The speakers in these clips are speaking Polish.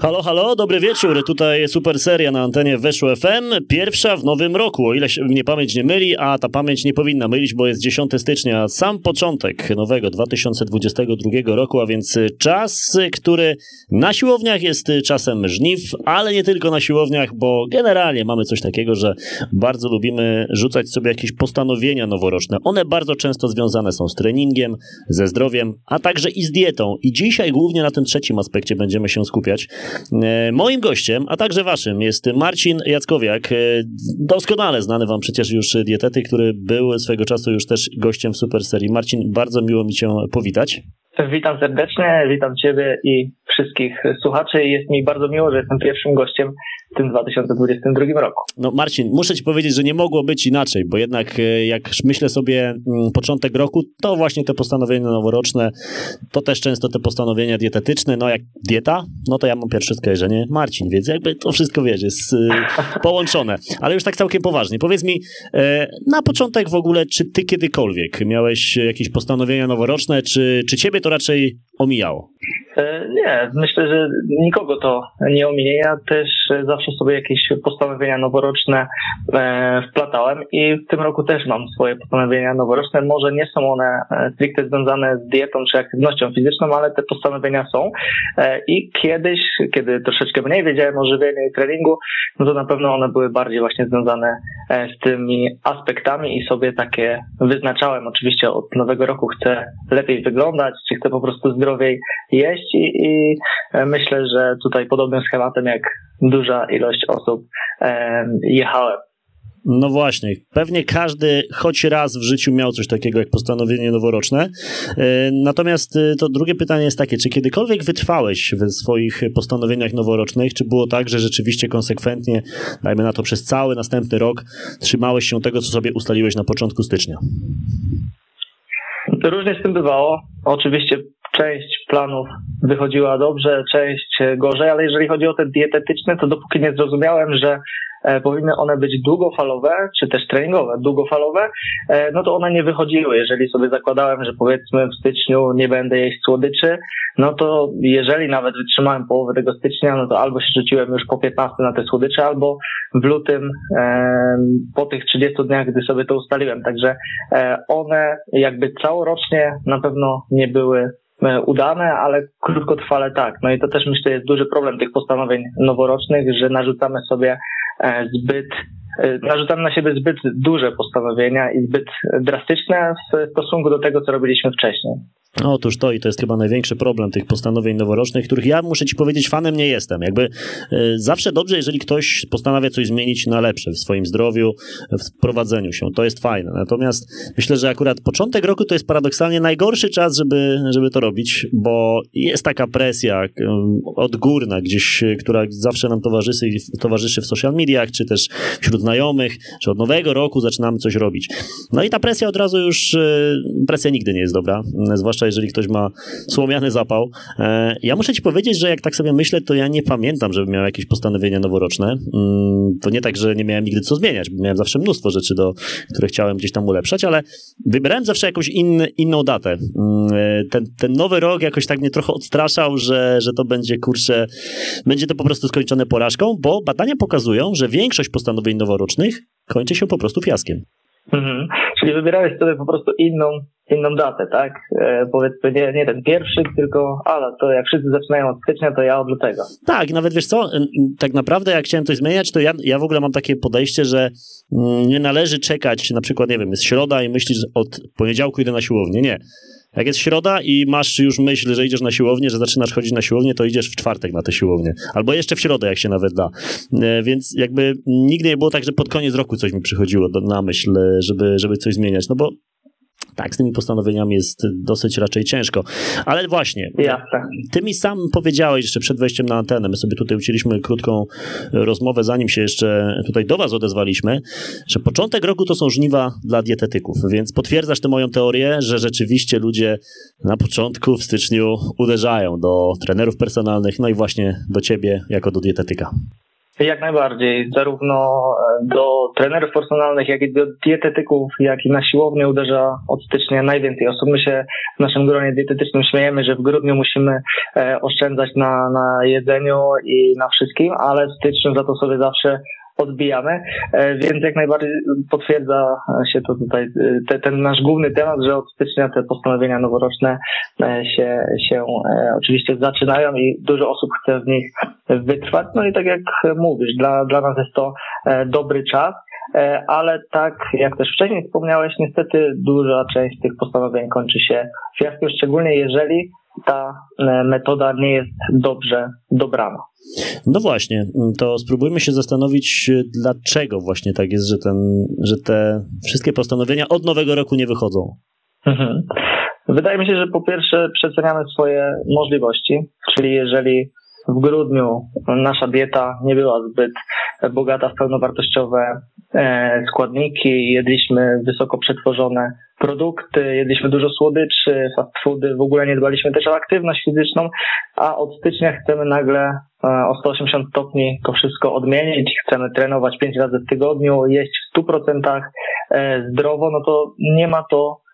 Halo, halo, dobry wieczór. Tutaj super seria na antenie Weszło FM. Pierwsza w nowym roku, o ile mnie pamięć nie myli, a ta pamięć nie powinna mylić, bo jest 10 stycznia, sam początek nowego 2022 roku, a więc czas, który na siłowniach jest czasem żniw, ale nie tylko na siłowniach, bo generalnie mamy coś takiego, że bardzo lubimy rzucać sobie jakieś postanowienia noworoczne. One bardzo często związane są z treningiem, ze zdrowiem, a także i z dietą. I dzisiaj głównie na tym trzecim aspekcie będziemy się skupiać. E, moim gościem, a także waszym jest Marcin Jackowiak, e, doskonale znany wam przecież już dietetyk, który był swego czasu już też gościem w Super Serii. Marcin, bardzo miło mi cię powitać. Witam serdecznie, witam Ciebie i wszystkich słuchaczy. Jest mi bardzo miło, że jestem pierwszym gościem w tym 2022 roku. No Marcin, muszę Ci powiedzieć, że nie mogło być inaczej, bo jednak e, jak myślę sobie mm, początek roku, to właśnie te postanowienia noworoczne, to też często te postanowienia dietetyczne, no jak dieta, no to ja mam pierwsze skojarzenie Marcin, więc jakby to wszystko, wiesz, jest e, połączone. Ale już tak całkiem poważnie, powiedz mi, e, na początek w ogóle, czy Ty kiedykolwiek miałeś jakieś postanowienia noworoczne, czy, czy Ciebie to raczej omijało? Nie, myślę, że nikogo to nie ominie. Ja też zawsze sobie jakieś postanowienia noworoczne e, wplatałem i w tym roku też mam swoje postanowienia noworoczne. Może nie są one e, stricte związane z dietą czy aktywnością fizyczną, ale te postanowienia są. E, I kiedyś, kiedy troszeczkę mniej wiedziałem o żywieniu i treningu, no to na pewno one były bardziej właśnie związane z tymi aspektami i sobie takie wyznaczałem. Oczywiście od nowego roku chcę lepiej wyglądać, czy chcę po prostu zdrowiej jeść i, i myślę, że tutaj podobnym schematem jak duża ilość osób jechałem. No właśnie, pewnie każdy choć raz w życiu miał coś takiego jak postanowienie noworoczne. E, natomiast e, to drugie pytanie jest takie, czy kiedykolwiek wytrwałeś w swoich postanowieniach noworocznych? Czy było tak, że rzeczywiście konsekwentnie, dajmy na to przez cały następny rok, trzymałeś się tego, co sobie ustaliłeś na początku stycznia? Różnie z tym bywało. Oczywiście część planów wychodziła dobrze, część gorzej, ale jeżeli chodzi o te dietetyczne, to dopóki nie zrozumiałem, że e, powinny one być długofalowe, czy też treningowe, długofalowe, e, no to one nie wychodziły. Jeżeli sobie zakładałem, że powiedzmy w styczniu nie będę jeść słodyczy, no to jeżeli nawet wytrzymałem połowę tego stycznia, no to albo się rzuciłem już po 15 na te słodycze, albo w lutym e, po tych 30 dniach, gdy sobie to ustaliłem. Także one jakby całorocznie na pewno nie były E, udane, ale krótkotrwale tak. No i to też myślę jest duży problem tych postanowień noworocznych, że narzucamy sobie e, zbyt e, narzucamy na siebie zbyt duże postanowienia i zbyt drastyczne w stosunku do tego, co robiliśmy wcześniej. Otóż to i to jest chyba największy problem tych postanowień noworocznych, których ja muszę ci powiedzieć, fanem nie jestem. Jakby y, zawsze dobrze, jeżeli ktoś postanawia coś zmienić na lepsze w swoim zdrowiu, w prowadzeniu się. To jest fajne. Natomiast myślę, że akurat początek roku to jest paradoksalnie najgorszy czas, żeby, żeby to robić, bo jest taka presja y, odgórna gdzieś, która zawsze nam towarzyszy, towarzyszy w social mediach, czy też wśród znajomych, że od nowego roku zaczynamy coś robić. No i ta presja od razu już, y, presja nigdy nie jest dobra, zwłaszcza zwłaszcza jeżeli ktoś ma słomiany zapał. E, ja muszę ci powiedzieć, że jak tak sobie myślę, to ja nie pamiętam, żebym miał jakieś postanowienia noworoczne. Mm, to nie tak, że nie miałem nigdy co zmieniać, bo miałem zawsze mnóstwo rzeczy, do, które chciałem gdzieś tam ulepszać, ale wybierałem zawsze jakąś inny, inną datę. Mm, e, ten, ten nowy rok jakoś tak mnie trochę odstraszał, że, że to będzie, kurczę, będzie to po prostu skończone porażką, bo badania pokazują, że większość postanowień noworocznych kończy się po prostu fiaskiem. Mhm. Czyli wybierałeś sobie po prostu inną, inną datę, tak? E, powiedzmy nie, nie ten pierwszy, tylko ale to jak wszyscy zaczynają od stycznia, to ja od lutego. Tak, nawet wiesz co, tak naprawdę jak chciałem coś zmieniać, to ja, ja w ogóle mam takie podejście, że mm, nie należy czekać, na przykład, nie wiem, jest środa i myślisz, od poniedziałku idę na siłownię. Nie. Jak jest środa i masz już myśl, że idziesz na siłownię, że zaczynasz chodzić na siłownię, to idziesz w czwartek na tę siłownię. Albo jeszcze w środę, jak się nawet da. E, więc jakby nigdy nie było tak, że pod koniec roku coś mi przychodziło do, na myśl, żeby, żeby coś zmieniać. No bo tak, z tymi postanowieniami jest dosyć raczej ciężko. Ale właśnie, Jasne. ty mi sam powiedziałeś jeszcze przed wejściem na antenę, my sobie tutaj ucięliśmy krótką rozmowę, zanim się jeszcze tutaj do was odezwaliśmy, że początek roku to są żniwa dla dietetyków, więc potwierdzasz tę moją teorię, że rzeczywiście ludzie na początku w styczniu uderzają do trenerów personalnych, no i właśnie do ciebie jako do dietetyka. Jak najbardziej. Zarówno do trenerów personalnych, jak i do dietetyków, jak i na siłownię uderza od stycznia najwięcej osób. My się w naszym gronie dietetycznym śmiejemy, że w grudniu musimy oszczędzać na, na jedzeniu i na wszystkim, ale w styczniu za to sobie zawsze odbijamy, e, więc jak najbardziej potwierdza się to tutaj e, te, ten nasz główny temat, że od stycznia te postanowienia noworoczne e, się, się oczywiście zaczynają i dużo osób chce w nich wytrwać. No i tak jak mówisz, dla, dla nas jest to dobry czas ale tak jak też wcześniej wspomniałeś, niestety duża część tych postanowień kończy się fiaskiem, szczególnie jeżeli ta metoda nie jest dobrze dobrana. No właśnie, to spróbujmy się zastanowić, dlaczego właśnie tak jest, że, ten, że te wszystkie postanowienia od nowego roku nie wychodzą. Mhm. Wydaje mi się, że po pierwsze przeceniamy swoje możliwości, czyli jeżeli w grudniu nasza dieta nie była zbyt bogata w pełnowartościowe e, składniki, jedliśmy wysoko przetworzone produkty, jedliśmy dużo słodyczy, fast foody, w ogóle nie dbaliśmy też o aktywność fizyczną, a od stycznia chcemy nagle e, o 180 stopni to wszystko odmienić, chcemy trenować 5 razy w tygodniu, jeść w 100% e, zdrowo, no to nie ma to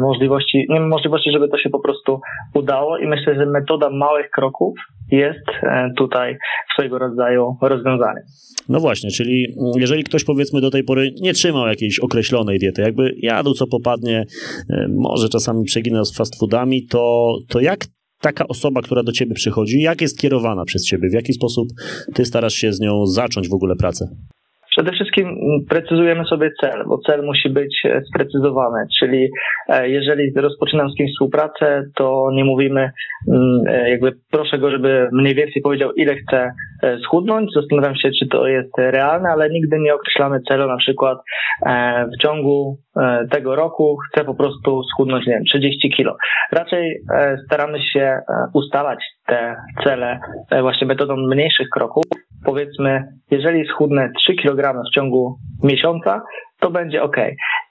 możliwości, nie ma możliwości, żeby to się po prostu udało i myślę, że metoda małych kroków jest e, tutaj swojego rodzaju rozwiązaniem. No właśnie, czyli jeżeli ktoś powiedzmy do tej pory nie trzymał jakiejś określonej diety, jakby jadł co popadnie, e, może czasami przeginał z fast foodami, to, to jak taka osoba, która do ciebie przychodzi, jak jest kierowana przez ciebie? W jaki sposób ty starasz się z nią zacząć w ogóle pracę? Przede wszystkim precyzujemy sobie cel, bo cel musi być e, sprecyzowany, czyli e, jeżeli rozpoczynam z kimś współpracę, to nie mówimy mm, e, jakby proszę go, żeby mniej więcej powiedział ile chce schudnąć, zastanawiam się, czy to jest realne, ale nigdy nie określamy celu, na przykład w ciągu tego roku chcę po prostu schudnąć, nie wiem, 30 kilo. Raczej staramy się ustalać te cele właśnie metodą mniejszych kroków, powiedzmy, jeżeli schudnę 3 kg w ciągu miesiąca, to będzie ok.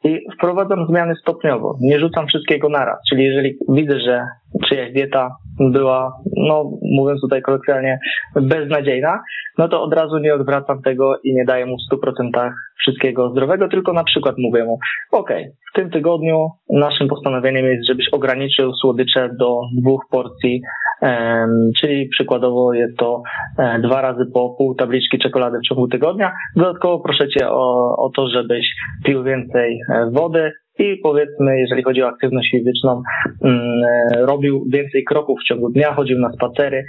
I wprowadzam zmiany stopniowo. Nie rzucam wszystkiego naraz. Czyli jeżeli widzę, że czyjaś dieta była, no mówiąc tutaj kolokwialnie, beznadziejna, no to od razu nie odwracam tego i nie daję mu w 100% wszystkiego zdrowego, tylko na przykład mówię mu, ok, w tym tygodniu naszym postanowieniem jest, żebyś ograniczył słodycze do dwóch porcji czyli przykładowo jest to e, dwa razy po pół tabliczki czekolady w ciągu tygodnia. Dodatkowo proszę Cię o, o to, żebyś pił więcej e, wody, i powiedzmy, jeżeli chodzi o aktywność fizyczną, mm, e, robił więcej kroków w ciągu dnia, chodził na spacery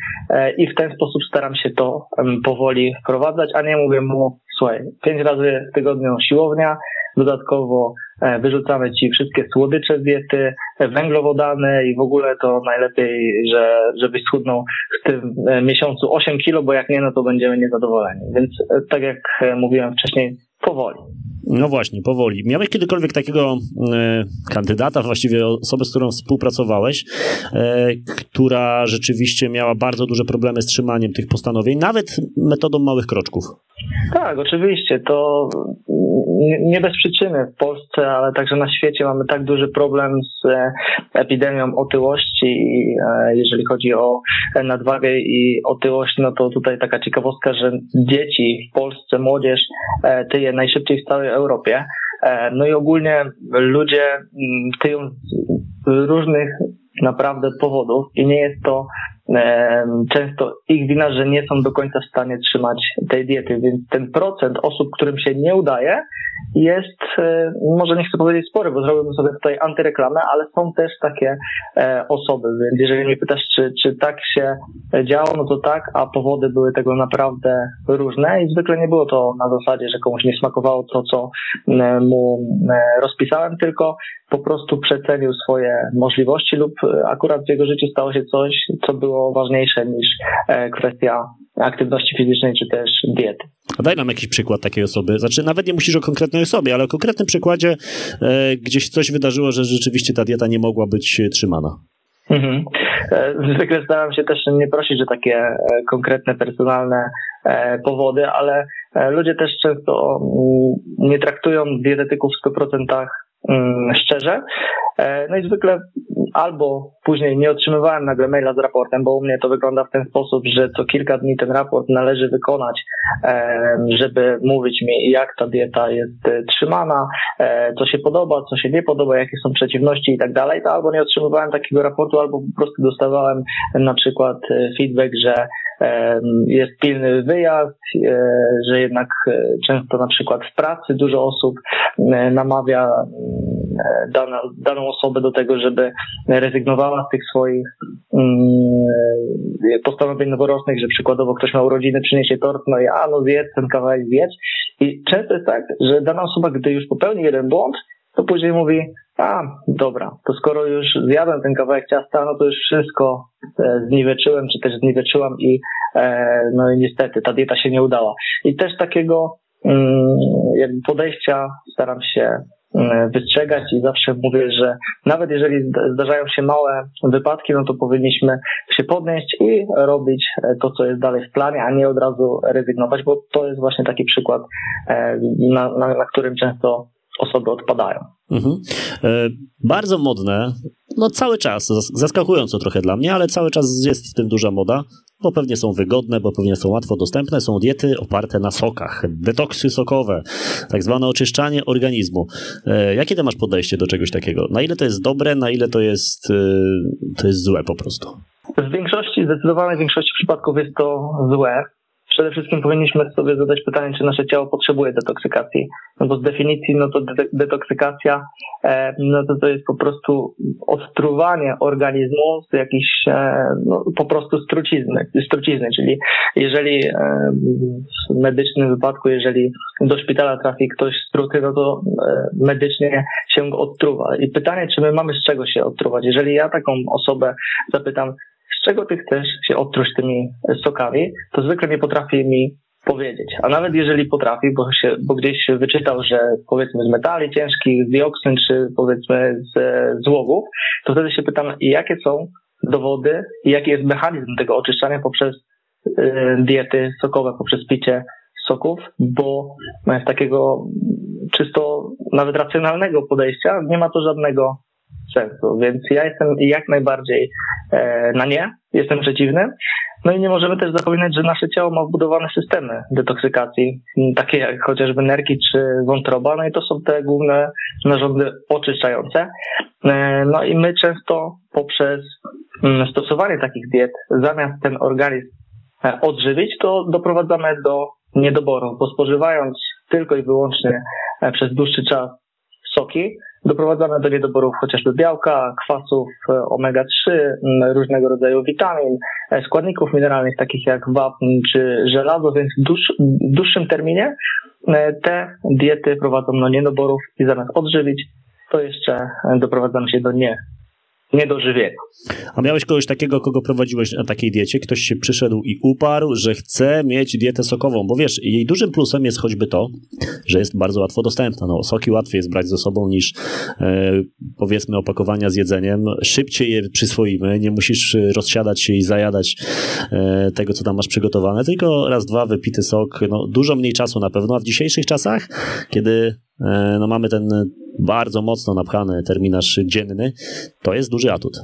i w ten sposób staram się to powoli wprowadzać, a nie mówię mu, słuchaj, pięć razy w tygodniu siłownia, dodatkowo E, wyrzucamy ci wszystkie słodycze z diety, węglowodany i w ogóle to najlepiej, że, żebyś schudnął w tym e, miesiącu 8 kilo, bo jak nie, no to będziemy niezadowoleni. Więc e, tak jak mówiłem wcześniej, powoli. No właśnie, powoli. Miałeś kiedykolwiek takiego e, kandydata, właściwie osobę, z którą współpracowałeś, e, która rzeczywiście miała bardzo duże problemy z trzymaniem tych postanowień, nawet metodą małych kroczków? Tak, oczywiście. To nie bez przyczyny w Polsce, ale także na świecie mamy tak duży problem z e, epidemią otyłości. E, jeżeli chodzi o nadwagę i otyłość, no to tutaj taka ciekawostka, że dzieci w Polsce, młodzież e, tyje najszybciej w całej Europie. No i ogólnie ludzie mm, tyją z różnych naprawdę powodów i nie jest to często ich wina, że nie są do końca w stanie trzymać tej diety, więc ten procent osób, którym się nie udaje, jest, e, może nie chcę powiedzieć spory, bo zrobiłbym sobie tutaj antyreklamę, ale są też takie e, osoby, więc jeżeli mnie pytasz, czy, czy tak się działo, no to tak, a powody były tego naprawdę różne i zwykle nie było to na zasadzie, że komuś nie smakowało to, co mu rozpisałem, tylko po prostu przecenił swoje możliwości lub akurat w jego życiu stało się coś, co było ważniejsze niż e, kwestia aktywności fizycznej czy też diety. A daj nam jakiś przykład takiej osoby. Znaczy, nawet nie musisz o konkretnej osobie, ale o konkretnym przykładzie e, gdzieś coś wydarzyło, że rzeczywiście ta dieta nie mogła być trzymana. Mhm. E, zwykle staram się też nie prosić o takie e, konkretne, personalne powody, ale ludzie też często mm, nie traktują dietetyków w 100% Mm, szczerze. E, no i zwykle albo później nie otrzymywałem nagle maila z raportem, bo u mnie to wygląda w ten sposób, że co kilka dni ten raport należy wykonać, żeby mówić mi, jak ta dieta jest e, trzymana, e, co się podoba, co się nie podoba, jakie są przeciwności i tak dalej, to albo nie otrzymywałem takiego raportu, albo po prostu dostawałem na przykład e, feedback, że jest pilny wyjazd, że jednak często na przykład w pracy dużo osób namawia daną, daną osobę do tego, żeby rezygnowała z tych swoich postanowień noworocznych, że przykładowo ktoś ma urodziny, przyniesie tort, no i a no zjedz ten kawałek zjedz. I często jest tak, że dana osoba, gdy już popełni jeden błąd, to później mówi, a dobra, to skoro już zjadłem ten kawałek ciasta, no to już wszystko e, zniweczyłem, czy też zniweczyłam i e, no i niestety ta dieta się nie udała. I też takiego mm, jakby podejścia staram się mm, wystrzegać i zawsze mówię, że nawet jeżeli zdarzają się małe wypadki, no to powinniśmy się podnieść i robić e, to, co jest dalej w planie, a nie od razu rezygnować, bo to jest właśnie taki przykład, na, na, na którym często osoby odpadają. Mhm. E, bardzo modne, no cały czas, zaskakująco trochę dla mnie, ale cały czas jest w tym duża moda, bo pewnie są wygodne, bo pewnie są łatwo dostępne, są diety oparte na sokach, detoksy sokowe, tak zwane oczyszczanie organizmu. E, jakie ty masz podejście do czegoś takiego? Na ile to jest dobre, na ile to jest, e, to jest złe po prostu? W większości, zdecydowanej większości przypadków jest to złe przede wszystkim powinniśmy sobie zadać pytanie, czy nasze ciało potrzebuje detoksykacji. No bo z definicji, no to detoksykacja, e, no to to jest po prostu odtruwanie organizmu z jakiejś, e, no, po prostu strucizny, strucizny, czyli jeżeli e, w medycznym wypadku, jeżeli do szpitala trafi ktoś struty, no to medycznie się go odtruwa. I pytanie, czy my mamy z czego się odtruwać? Jeżeli ja taką osobę zapytam, czego ty chcesz się odtruć tymi sokami, to zwykle nie potrafi mi powiedzieć. A nawet jeżeli potrafi, bo, się, bo gdzieś wyczytał, że powiedzmy z metali ciężkich, z dioksyn, czy powiedzmy z, z łogów, to wtedy się pytam, jakie są dowody i jaki jest mechanizm tego oczyszczania poprzez y, diety sokowe, poprzez picie soków, bo z takiego czysto nawet racjonalnego podejścia nie ma to żadnego sensu. Więc ja jestem jak najbardziej e, na nie, jestem przeciwny. No i nie możemy też zapominać, że nasze ciało ma wbudowane systemy detoksykacji, takie jak chociażby nerki czy wątroba, no i to są te główne narządy oczyszczające. E, no i my często poprzez mm, stosowanie takich diet, zamiast ten organizm e, odżywić, to doprowadzamy do niedoborów, bo spożywając tylko i wyłącznie przez dłuższy czas soki, doprowadzane do niedoborów chociażby białka, kwasów e, omega-3, różnego rodzaju witamin, e, składników mineralnych takich jak wapń czy żelazo, więc w, dłuż, w dłuższym terminie e, te diety prowadzą do niedoborów i zamiast odżywić, to jeszcze doprowadzamy się do nie niedożywienia. A miałeś kogoś takiego, kogo prowadziłeś na takiej diecie? Ktoś się przyszedł i uparł, że chce mieć dietę sokową, bo wiesz, jej dużym plusem jest choćby to, że jest bardzo łatwo dostępna. No, soki łatwiej jest brać ze sobą niż e, powiedzmy opakowania z jedzeniem. Szybciej je przyswoimy, nie musisz rozsiadać się i zajadać e, tego, co tam masz przygotowane, tylko raz, dwa wypity sok, no, dużo mniej czasu na pewno, a w dzisiejszych czasach, kiedy e, no, mamy ten bardzo mocno napchany terminarz dzienny, to jest duży atut.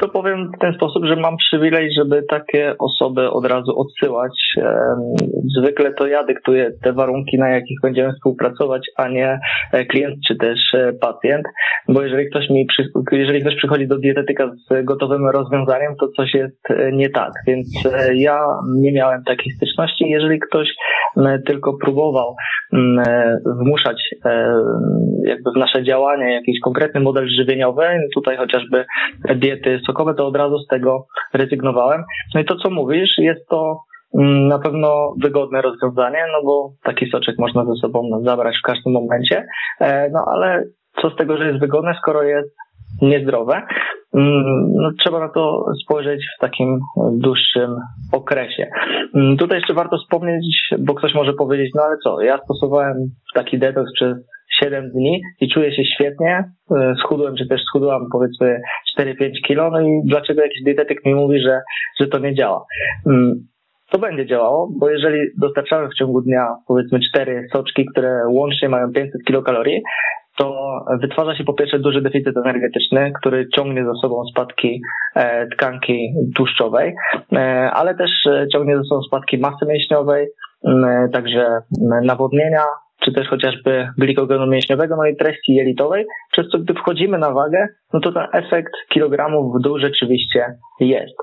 To powiem w ten sposób, że mam przywilej, żeby takie osoby od razu odsyłać. Zwykle to ja dyktuję te warunki, na jakich będziemy współpracować, a nie e, klient czy też e, pacjent, bo jeżeli ktoś mi, jeżeli ktoś przychodzi do dietetyka z gotowym rozwiązaniem, to coś jest e, nie tak. Więc ja nie miałem takiej styczności. Jeżeli ktoś tylko próbował wmuszać jakby w nasze działanie jakiś konkretny model żywieniowy, tutaj chociażby diety sokowe, to od razu z tego rezygnowałem. No i to, co mówisz, jest to mm, na pewno wygodne rozwiązanie, no bo taki soczek można ze sobą zabrać w każdym momencie, e, no ale co z tego, że jest wygodne, skoro jest niezdrowe. Mm, no, trzeba na to spojrzeć w takim dłuższym okresie. Mm, tutaj jeszcze warto wspomnieć, bo ktoś może powiedzieć, no ale co, ja stosowałem taki detoks przez 7 dni i czuję się świetnie. E, schudłem, czy też schudłam powiedzmy 4-5 kilo, no i dlaczego jakiś dietetyk mi mówi, że, że to nie działa? Mm, to będzie działało, bo jeżeli dostarczamy w ciągu dnia powiedzmy 4 soczki, które łącznie mają 500 kilokalorii, to wytwarza się po pierwsze duży deficyt energetyczny, który ciągnie za sobą spadki e, tkanki tłuszczowej, e, ale też ciągnie za sobą spadki masy mięśniowej, także nawodnienia, czy też chociażby glikogenu mięśniowego, no i treści jelitowej, przez co gdy wchodzimy na wagę, no to ten efekt kilogramów w dół rzeczywiście jest.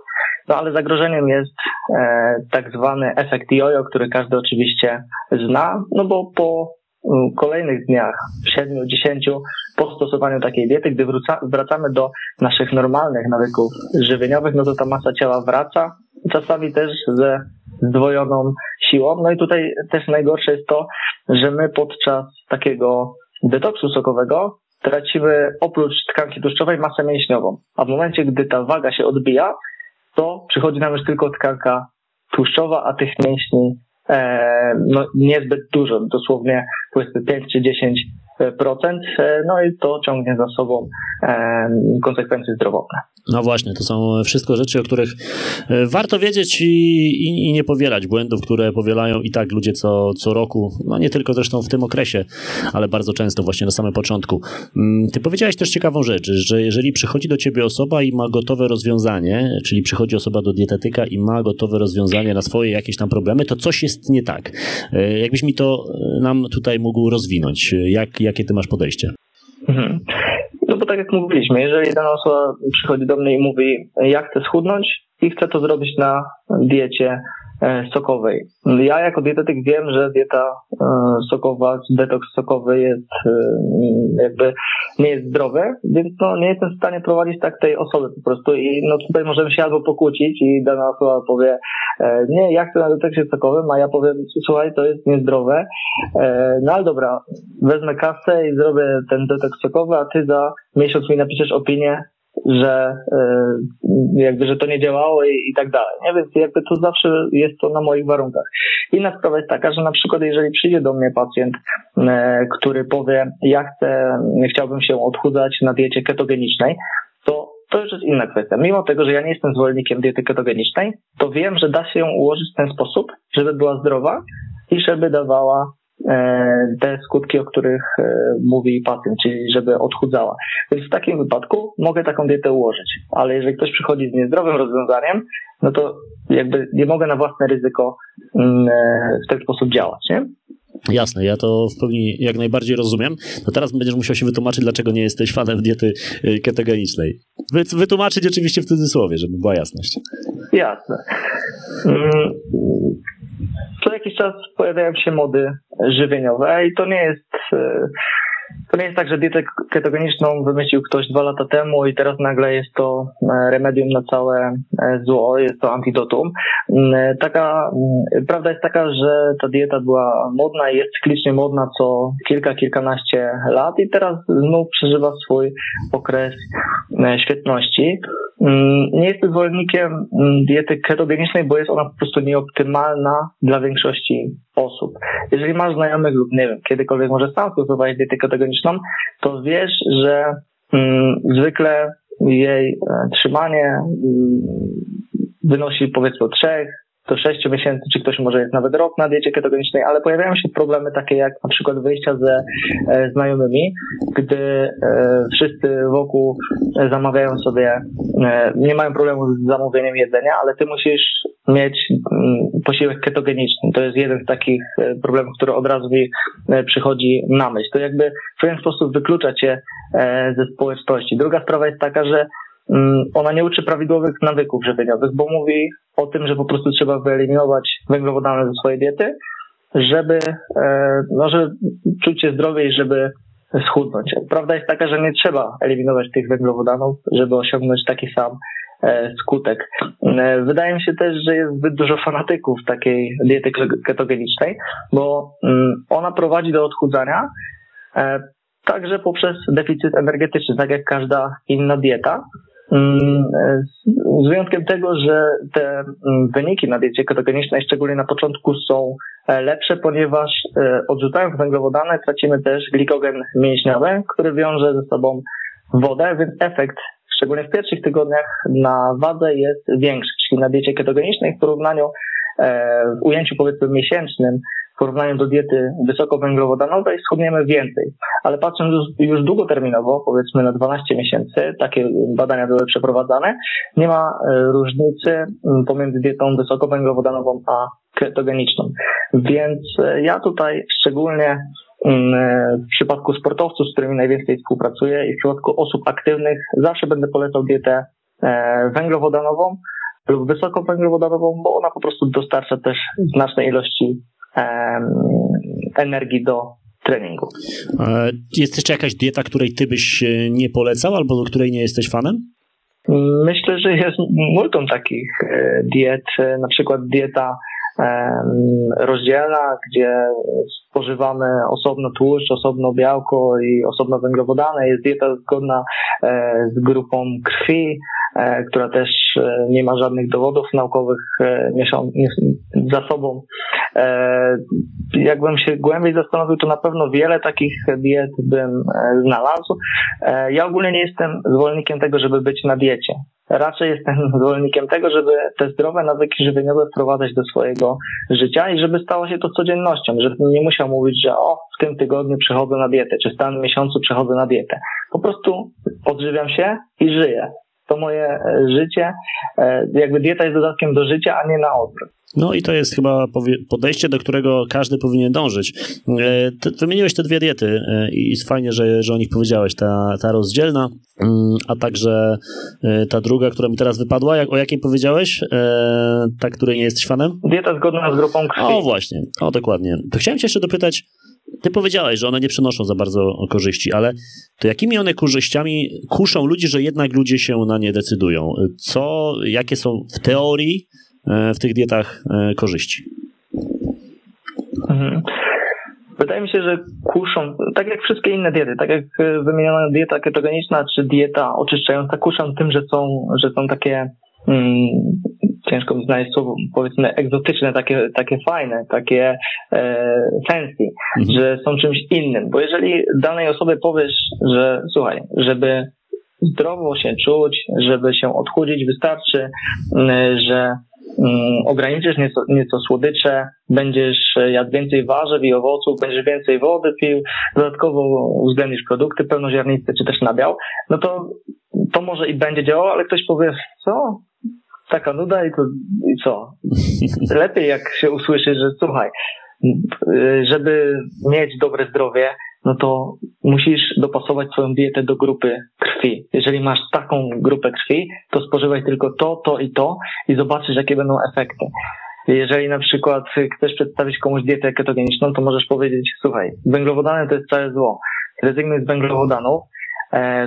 No ale zagrożeniem jest e, tak zwany efekt jojo, który każdy oczywiście zna, no bo po kolejnych dniach, 7-10 po stosowaniu takiej diety, gdy wróca, wracamy do naszych normalnych nawyków żywieniowych, no to ta masa ciała wraca, czasami też ze zdwojoną siłą. No i tutaj też najgorsze jest to, że my podczas takiego detoksu sokowego tracimy oprócz tkanki tłuszczowej masę mięśniową. A w momencie, gdy ta waga się odbija, to przychodzi nam już tylko tkanka tłuszczowa, a tych mięśni no, niezbyt dużo, dosłownie powiedzmy 5 czy 10 procent, e, no i to ciągnie za sobą e, konsekwencje zdrowotne. No właśnie, to są wszystko rzeczy, o których e, warto wiedzieć i, i, i, nie powielać błędów, które powielają i tak ludzie co, co roku, no nie tylko zresztą w tym okresie, ale bardzo często właśnie na samym początku. Mm, ty powiedziałeś też ciekawą rzecz, że jeżeli przychodzi do ciebie osoba i ma gotowe rozwiązanie, czyli przychodzi osoba do dietetyka i ma gotowe rozwiązanie na swoje jakieś tam problemy, to coś jest nie tak. Jakbyś mi to nam tutaj mógł rozwinąć, jak, jakie ty masz podejście? Mhm. No bo tak jak mówiliśmy, jeżeli dana osoba przychodzi do mnie i mówi, jak chcę schudnąć i chcę to zrobić na diecie sokowej. Ja jako dietetyk wiem, że dieta e, sokowa, detoks sokowy jest e, jakby nie jest zdrowy, więc no nie jestem w stanie prowadzić tak tej osoby po prostu i no tutaj możemy się albo pokłócić i dana osoba powie nie, ja chcę na detoksie sokowym, a ja powiem słuchaj, to jest niezdrowe, no ale dobra, wezmę kasę i zrobię ten detoks sokowy, a ty za miesiąc mi napiszesz opinię, że e, jakby, że to nie działało i, i tak dalej, nie? Więc jakby to zawsze jest to na moich warunkach. Inna sprawa jest taka, że na przykład jeżeli przyjdzie do mnie pacjent, e, który powie, ja chcę, chciałbym się odchudzać na diecie ketogenicznej, to to już jest inna kwestia. Mimo tego, że ja nie jestem zwolennikiem diety ketogenicznej, to wiem, że da się ją ułożyć w ten sposób, żeby była zdrowa i żeby dawała te skutki, o których e, mówi pacjent, czyli żeby odchudzała. Więc w takim wypadku mogę taką dietę ułożyć, ale jeżeli ktoś przychodzi z niezdrowym rozwiązaniem, no to jakby nie mogę na własne ryzyko mm, e, w ten sposób działać, nie? Jasne, ja to w pełni jak najbardziej rozumiem. No teraz będziesz musiał się wytłumaczyć, dlaczego nie jesteś fanem diety ketogenicznej. Wytłumaczyć oczywiście w cudzysłowie, żeby była jasność. Jasne. Mm, co jakiś czas pojawiają się mody żywieniowe i to nie jest e, to nie jest tak, że dietę ketogeniczną wymyślił ktoś dwa lata temu i teraz nagle jest to e, remedium na całe e, zło, jest to antidotum. Mm, taka, mm, prawda jest taka, że ta dieta była modna i jest cyklicznie modna co kilka, kilkanaście lat i teraz znów przeżywa swój okres świetności. Mm, nie jestem zwolennikiem diety ketogenicznej, bo jest ona po prostu nieoptymalna dla większości osób. Jeżeli masz znajomych lub nie wiem, kiedykolwiek może sam stosować dietę to wiesz, że mm, zwykle jej e, trzymanie mm, wynosi powiedzmy od 3 do 6 miesięcy, czy ktoś może jest nawet rok na diecie ketogenicznej, ale pojawiają się problemy takie jak na przykład wyjścia ze e, znajomymi, gdy e, wszyscy wokół zamawiają sobie, e, nie mają problemu z zamówieniem jedzenia, ale ty musisz mieć mm, posiłek ketogeniczny. To jest jeden z takich problemów, który od razu mi przychodzi na myśl. To jakby w pewien sposób wyklucza cię ze społeczności. Druga sprawa jest taka, że ona nie uczy prawidłowych nawyków żywieniowych, bo mówi o tym, że po prostu trzeba wyeliminować węglowodany ze swojej diety, żeby, e, no, żeby czuć się zdrowiej, żeby schudnąć. Prawda jest taka, że nie trzeba eliminować tych węglowodanów, żeby osiągnąć taki sam e, skutek. E, wydaje mi się też, że jest zbyt dużo fanatyków takiej diety ketogenicznej, bo mm, ona prowadzi do odchudzania, także poprzez deficyt energetyczny, tak jak każda inna dieta. Mm, z wyjątkiem tego, że te mm, wyniki na diecie ketogenicznej, szczególnie na początku, są e, lepsze, ponieważ e, odrzucając węglowodany tracimy też glikogen mięśniowy, który wiąże ze sobą wodę, więc efekt, szczególnie w pierwszych tygodniach, na wadze jest większy. Czyli na diecie ketogenicznej w porównaniu e, w ujęciu powiedzmy miesięcznym w porównaniu do diety wysokowęglowodanowej schudniemy więcej. Ale patrząc już, już długoterminowo, powiedzmy na 12 miesięcy, takie badania były przeprowadzane, nie ma e, różnicy pomiędzy dietą wysokowęglowodanową a ketogeniczną. Więc e, ja tutaj szczególnie e, w przypadku sportowców, z którymi najwięcej współpracuję i w przypadku osób aktywnych zawsze będę polecał dietę węglowodanową lub wysokowęglowodanową, bo ona po prostu dostarcza też znacznej ilości energii do treningu. Jest jeszcze jakaś dieta, której ty byś nie polecał albo do której nie jesteś fanem? Myślę, że jest multum takich e, diet, e, na przykład dieta rozdzielna, gdzie spożywamy osobno tłuszcz, osobno białko i osobno węglowodany. Jest dieta zgodna e, z grupą krwi, E, która też e, nie ma żadnych dowodów naukowych e, za sobą. Jakbym się głębiej zastanowił, to na pewno wiele takich diet bym znalazł. Ja ogólnie nie jestem zwolennikiem tego, żeby być na diecie. Raczej jestem zwolennikiem tego, żeby te zdrowe nawyki żywieniowe wprowadzać do swojego życia i żeby stało się to codziennością, żebym nie musiał mówić, że o, w tym tygodniu przechodzę na dietę, czy w tym miesiącu przechodzę na dietę. Po prostu odżywiam się i żyję to moje e, życie. E, jakby dieta jest dodatkiem do życia, a nie na odwrót. No i to jest chyba podejście, do którego każdy powinien dążyć. E, wymieniłeś te dwie diety i jest fajnie, że, że o nich powiedziałeś. Ta, ta rozdzielna, mm, a także ta druga, która mi teraz wypadła. o jakiej powiedziałeś? Ta, której nie jesteś fanem? Dieta zgodna z grupą krwi. O właśnie, o dokładnie. To chciałem cię jeszcze dopytać, ty powiedziałeś, że one nie przynoszą za bardzo korzyści, ale to jakimi one korzyściami kuszą ludzi, że jednak ludzie się na nie decydują? Co, jakie są w teorii e, w tych dietach e, korzyści? Mhm. Wydaje mi się, że kuszą, tak jak wszystkie inne diety, tak jak wymieniona dieta ketogeniczna czy dieta oczyszczająca, kuszą tym, że są, że są takie ciężko mi znaleźć słowo, powiedzmy egzotyczne, takie, takie fajne, takie e, fancy, mhm. że są czymś innym. Bo jeżeli danej osobie powiesz, że słuchaj, żeby zdrowo się czuć, żeby się odchudzić, wystarczy, że um, ograniczysz nieco, nieco słodycze, będziesz jadł więcej warzyw i owoców, będziesz więcej wody pił, dodatkowo uwzględnisz produkty pełnoziarniste czy też nabiał, no to to może i będzie działało, ale ktoś powie, co? Taka nuda i, to, i co? Lepiej jak się usłyszy, że słuchaj, żeby mieć dobre zdrowie, no to musisz dopasować swoją dietę do grupy krwi. Jeżeli masz taką grupę krwi, to spożywaj tylko to, to i to i zobaczysz, jakie będą efekty. Jeżeli na przykład chcesz przedstawić komuś dietę ketogeniczną, to możesz powiedzieć, słuchaj, węglowodany to jest całe zło. Rezygnuj z węglowodanów,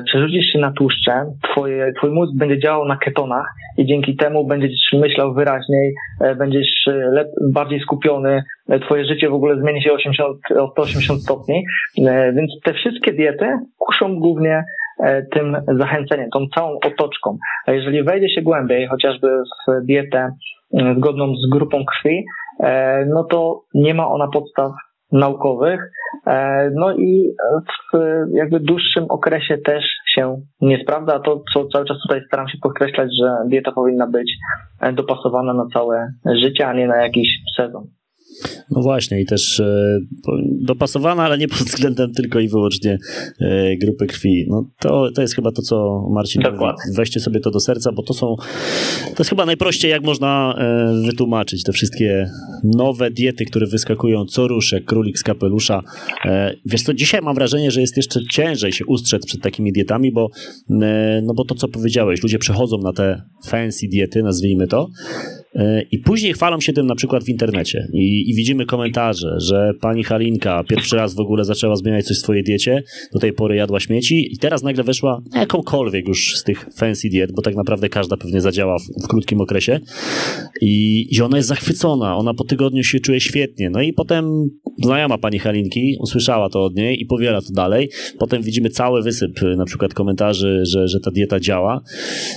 przerzucisz się na tłuszcze, twoje, twój mózg będzie działał na ketonach i dzięki temu będziesz myślał wyraźniej, e, będziesz e, lep, bardziej skupiony, e, twoje życie w ogóle zmieni się 80, o 180 stopni, e, więc te wszystkie diety kuszą głównie e, tym zachęceniem, tą całą otoczką. A jeżeli wejdzie się głębiej, chociażby w dietę zgodną z grupą krwi, no to nie ma ona podstaw naukowych, e, no i w jakby dłuższym okresie też się nie sprawdza. To, co cały czas tutaj staram się podkreślać, że dieta powinna być dopasowana na całe życie, a nie na jakiś sezon. No właśnie, i też e, dopasowana, ale nie pod względem tylko i wyłącznie e, grupy krwi. No to, to jest chyba to, co Marcin Dokładnie. mówi. Weźcie sobie to do serca, bo to są, to jest chyba najprościej, jak można e, wytłumaczyć te wszystkie nowe diety, które wyskakują co rusz, jak królik z kapelusza. Wiesz co, dzisiaj mam wrażenie, że jest jeszcze ciężej się ustrzec przed takimi dietami, bo, no bo to, co powiedziałeś, ludzie przechodzą na te fancy diety, nazwijmy to, i później chwalą się tym na przykład w internecie. I i, widzimy komentarze, że pani Halinka pierwszy raz w ogóle zaczęła zmieniać coś w swojej diecie, do tej pory jadła śmieci i teraz nagle weszła na jakąkolwiek już z tych fancy diet, bo tak naprawdę każda pewnie zadziała w, w krótkim okresie. I, i ona jest zachwycona, ona po tygodniu się czuje świetnie, no i potem znajoma pani Halinki usłyszała to od niej i powiela to dalej. Potem widzimy cały wysyp na przykład komentarzy, że, że ta dieta działa.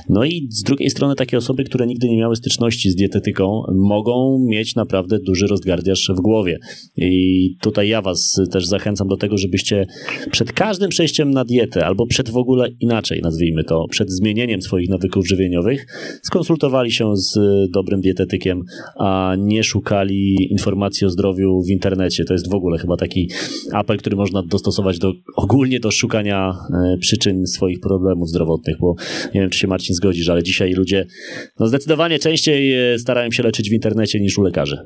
No i z drugiej strony takie osoby, które nigdy nie miały styczności z dietetyką, mogą mieć naprawdę duży rozgardiaż w głowie. I tutaj ja was też zachęcam do tego, żebyście przed każdym przejściem na dietę, albo przed w ogóle inaczej nazwijmy to, przed zmienieniem swoich nawyków żywieniowych, skonsultowali się z dobrym dietetykiem, a nie szukali informacji o zdrowiu w internecie. To jest w ogóle chyba taki apel, który można dostosować do ogólnie do szukania e, przyczyn swoich problemów zdrowotnych, bo nie wiem, czy się Marcin zgodzisz, ale dzisiaj ludzie no zdecydowanie częściej e, starają się leczyć w internecie niż u lekarzy.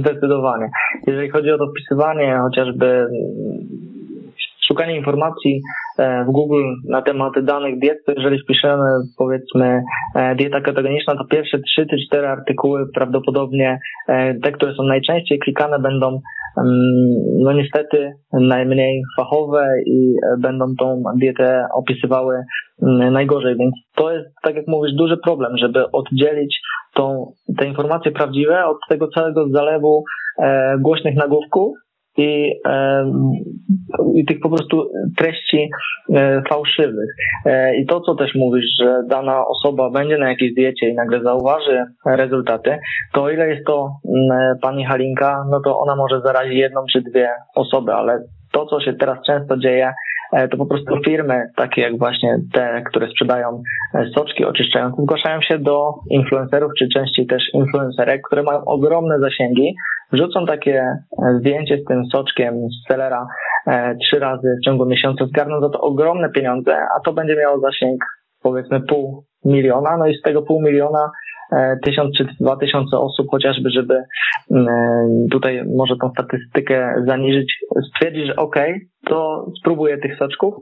Zdecydowanie. Jeżeli chodzi o to wpisywanie chociażby szukanie informacji w Google na temat danych diet, to jeżeli wpiszemy powiedzmy e, dieta ketogeniczna, to pierwsze 3 czy 4 artykuły prawdopodobnie e, te, które są najczęściej klikane będą no niestety najmniej fachowe i będą tą dietę opisywały najgorzej, więc to jest, tak jak mówisz, duży problem, żeby oddzielić tą, te informacje prawdziwe od tego całego zalewu e, głośnych nagłówków i, i tych po prostu treści e, fałszywych. E, I to, co też mówisz, że dana osoba będzie na jakiejś diecie i nagle zauważy rezultaty, to o ile jest to pani Halinka, no to ona może zarazić jedną czy dwie osoby, ale to, co się teraz często dzieje, to po prostu firmy, takie jak właśnie te, które sprzedają soczki oczyszczające, zgłaszają się do influencerów, czy częściej też influencerek, które mają ogromne zasięgi wrzucą takie e, zdjęcie z tym soczkiem z sellera e, trzy razy w ciągu miesiąca, zgarną za to ogromne pieniądze, a to będzie miało zasięg powiedzmy pół miliona, no i z tego pół miliona e, tysiąc czy dwa tysiące osób chociażby, żeby tutaj może tą statystykę zaniżyć, stwierdzić, że okej, to spróbuję tych soczków,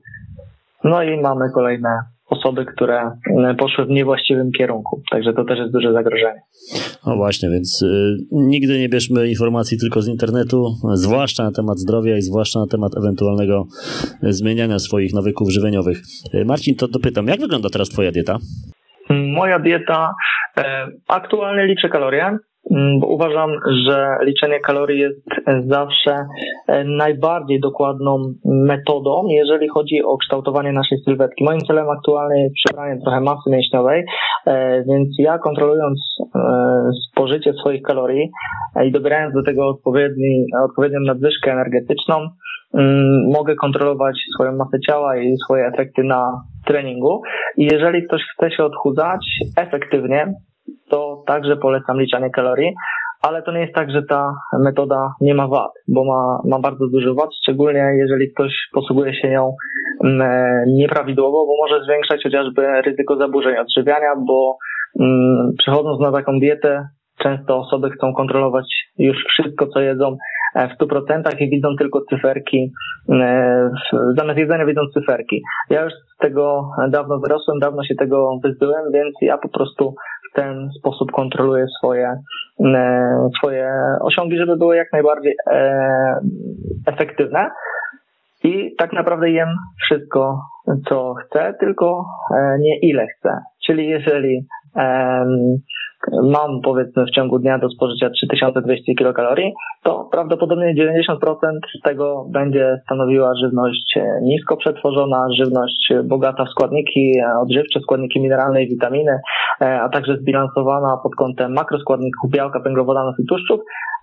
no i mamy kolejne osoby, które e, poszły w niewłaściwym kierunku. Także to też jest duże zagrożenie. No właśnie, więc y, nigdy nie bierzmy informacji tylko z internetu, zwłaszcza na temat zdrowia i zwłaszcza na temat ewentualnego zmieniania swoich nawyków żywieniowych. Y, Marcin, to dopytam, jak wygląda teraz Twoja dieta? Moja dieta, e, aktualnie liczę kalorie, bo uważam, że liczenie kalorii jest zawsze e, najbardziej dokładną metodą, jeżeli chodzi o kształtowanie naszej sylwetki. Moim celem aktualnie jest przebranie trochę masy mięśniowej, e, więc ja kontrolując spożycie swoich kalorii i dobierając do tego odpowiedni, odpowiednią nadwyżkę energetyczną, mogę kontrolować swoją masę ciała i swoje efekty na treningu. I jeżeli ktoś chce się odchudzać efektywnie, to także polecam liczenie kalorii, ale to nie jest tak, że ta metoda nie ma wad, bo ma, ma bardzo dużo wad, szczególnie jeżeli ktoś posługuje się nią mm, nieprawidłowo, bo może zwiększać chociażby ryzyko zaburzeń odżywiania, bo mm, przechodząc na taką dietę, często osoby chcą kontrolować już wszystko, co jedzą w 100% i widzą tylko cyferki, e, zamiast jedzenia widzą cyferki. Ja już z tego dawno wyrosłem, dawno się tego wyzbyłem, więc ja po prostu ten sposób kontroluje swoje, e, swoje osiągi, żeby były jak najbardziej e, efektywne. I tak naprawdę jem wszystko, co chcę, tylko e, nie ile chcę. Czyli jeżeli mam powiedzmy w ciągu dnia do spożycia 3200 kilokalorii, to prawdopodobnie 90% z tego będzie stanowiła żywność nisko przetworzona, żywność bogata w składniki odżywcze, składniki mineralne i witaminy, e, a także zbilansowana pod kątem makroskładników białka, węglowodanów i tłuszczów,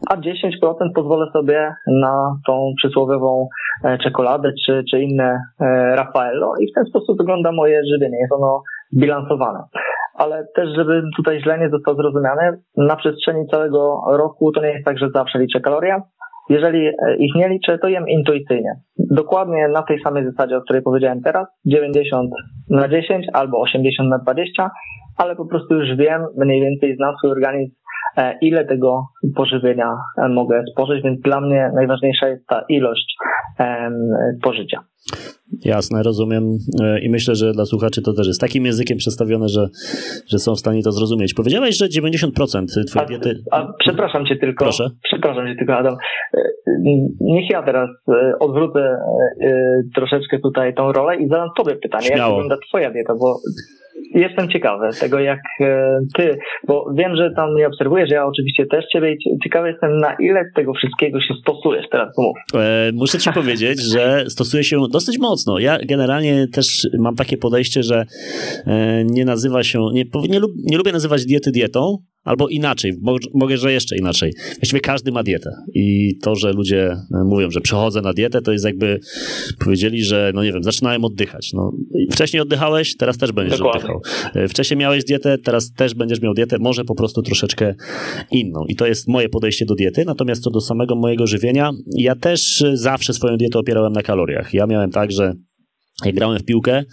a 10% pozwolę sobie na tą przysłowiową e, czekoladę czy, czy inne e, Raffaello i w ten sposób wygląda moje żywienie. Jest ono zbilansowane ale też, żeby tutaj źle nie został zrozumiany, na przestrzeni całego roku to nie jest tak, że zawsze liczę kalorie. Jeżeli e, ich nie liczę, to jem intuicyjnie. Dokładnie na tej samej zasadzie, o której powiedziałem teraz, 90 na 10 albo 80 na 20, ale po prostu już wiem, mniej więcej znam swój organizm, ile tego pożywienia e, mogę spożyć, więc dla mnie najważniejsza jest ta ilość spożycia. Jasne, rozumiem e, i myślę, że dla słuchaczy to też jest takim językiem przedstawione, że, że są w stanie to zrozumieć. Powiedziałeś, że 90% twojej diety... A, przepraszam cię tylko, Proszę? przepraszam cię tylko Adam, e, niech ja teraz e, odwrócę troszeczkę tutaj tą rolę i zadam tobie pytanie, Śmiało. jak wygląda twoja dieta, bo jestem ciekawy tego, jak e, ty, bo wiem, że tam mnie obserwujesz, ja oczywiście też ciebie i ciekawy jestem, na ile tego wszystkiego się stosujesz teraz, mów. E, muszę ci powiedzieć, że stosuję się dosyć mocno. Ja generalnie też mam takie podejście, że e, nie nazywa się, nie, nie, nie lubię nazywać diety dietą, Albo inaczej, mogę, że jeszcze inaczej. Właściwie każdy ma dietę. I to, że ludzie e, mówią, że przechodzę na dietę, to jest jakby powiedzieli, że, no nie wiem, zaczynałem oddychać. No, wcześniej oddychałeś, teraz też będziesz Dokładnie. oddychał. E, wcześniej miałeś dietę, teraz też będziesz miał dietę, może po prostu troszeczkę inną. I to jest moje podejście do diety. Natomiast co do samego mojego żywienia, ja też zawsze swoją dietę opierałem na kaloriach. Ja miałem tak, że jak grałem w piłkę,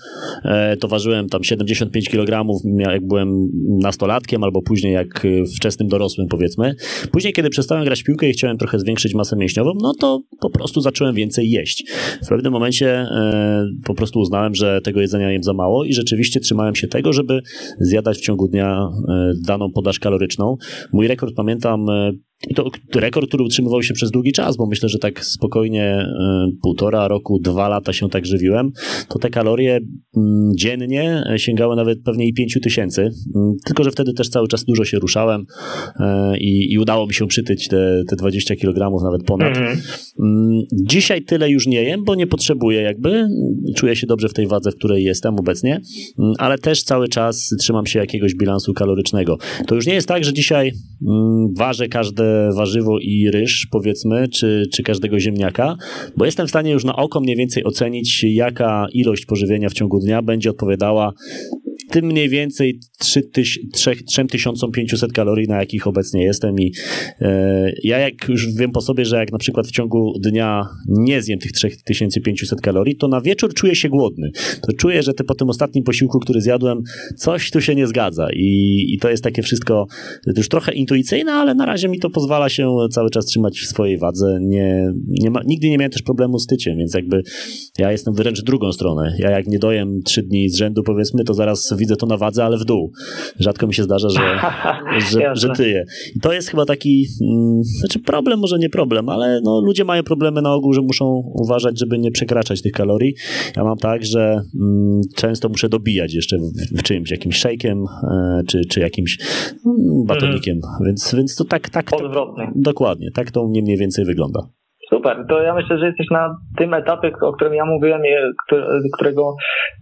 e, to ważyłem tam 75 kg, jak byłem nastolatkiem, albo później jak e, wczesnym dorosłym, powiedzmy. Później, kiedy przestałem grać w piłkę i chciałem trochę zwiększyć masę mięśniową, no to po prostu zacząłem więcej jeść. W pewnym momencie e, po prostu uznałem, że tego jedzenia jem za mało i rzeczywiście trzymałem się tego, żeby zjadać w ciągu dnia daną podaż kaloryczną. Mój rekord, pamiętam, i to rekord, który utrzymywał się przez długi czas, bo myślę, że tak spokojnie y, półtora roku, dwa lata się tak żywiłem, to te kalorie y, dziennie sięgały nawet pewnie i pięciu tysięcy. Y, tylko, że wtedy też cały czas dużo się ruszałem y, i, udało mi się przytyć te, te 20 kg, nawet ponad. Mhm. Mm, dzisiaj tyle już nie jem, bo nie potrzebuję jakby. Czuję się dobrze w tej wadze, w której jestem obecnie, ale też cały czas trzymam się jakiegoś bilansu kalorycznego. To już nie jest tak, że dzisiaj mm, ważę każde warzywo i ryż, powiedzmy, czy, czy każdego ziemniaka, bo jestem w stanie już na oko mniej więcej ocenić, jaka ilość pożywienia w ciągu dnia będzie odpowiadała tym mniej więcej 3500 kalorii, na jakich obecnie jestem i e, ja jak już wiem po sobie, że jak na przykład w ciągu dnia nie zjem tych 3500 kalorii, to na wieczór czuję się głodny. To czuję, że te, po tym ostatnim posiłku, który zjadłem, coś tu się nie zgadza i, i to jest takie wszystko już trochę intuicyjne, ale na razie mi to pozwala się cały czas trzymać w swojej wadze. Nie, nie ma, nigdy nie miałem też problemu z tyciem, więc jakby ja jestem wręcz drugą stronę. Ja jak nie dojem trzy dni z rzędu, powiedzmy, to zaraz widzę to na wadze, ale w dół. Rzadko mi się zdarza, że, że, że tyję. I to jest chyba taki, mm, znaczy problem, może nie problem, ale no, ludzie mają problemy na ogół, że muszą uważać, żeby nie przekraczać tych kalorii. Ja mam tak, że mm, często muszę dobijać jeszcze w, w czymś, jakimś szejkiem, e, czy, czy jakimś mm, batonikiem, mhm. więc, więc to tak, tak, tak dokładnie, tak to mnie mniej więcej wygląda. Super, to ja myślę, że jesteś na tym etapie, o którym ja mówiłem, którego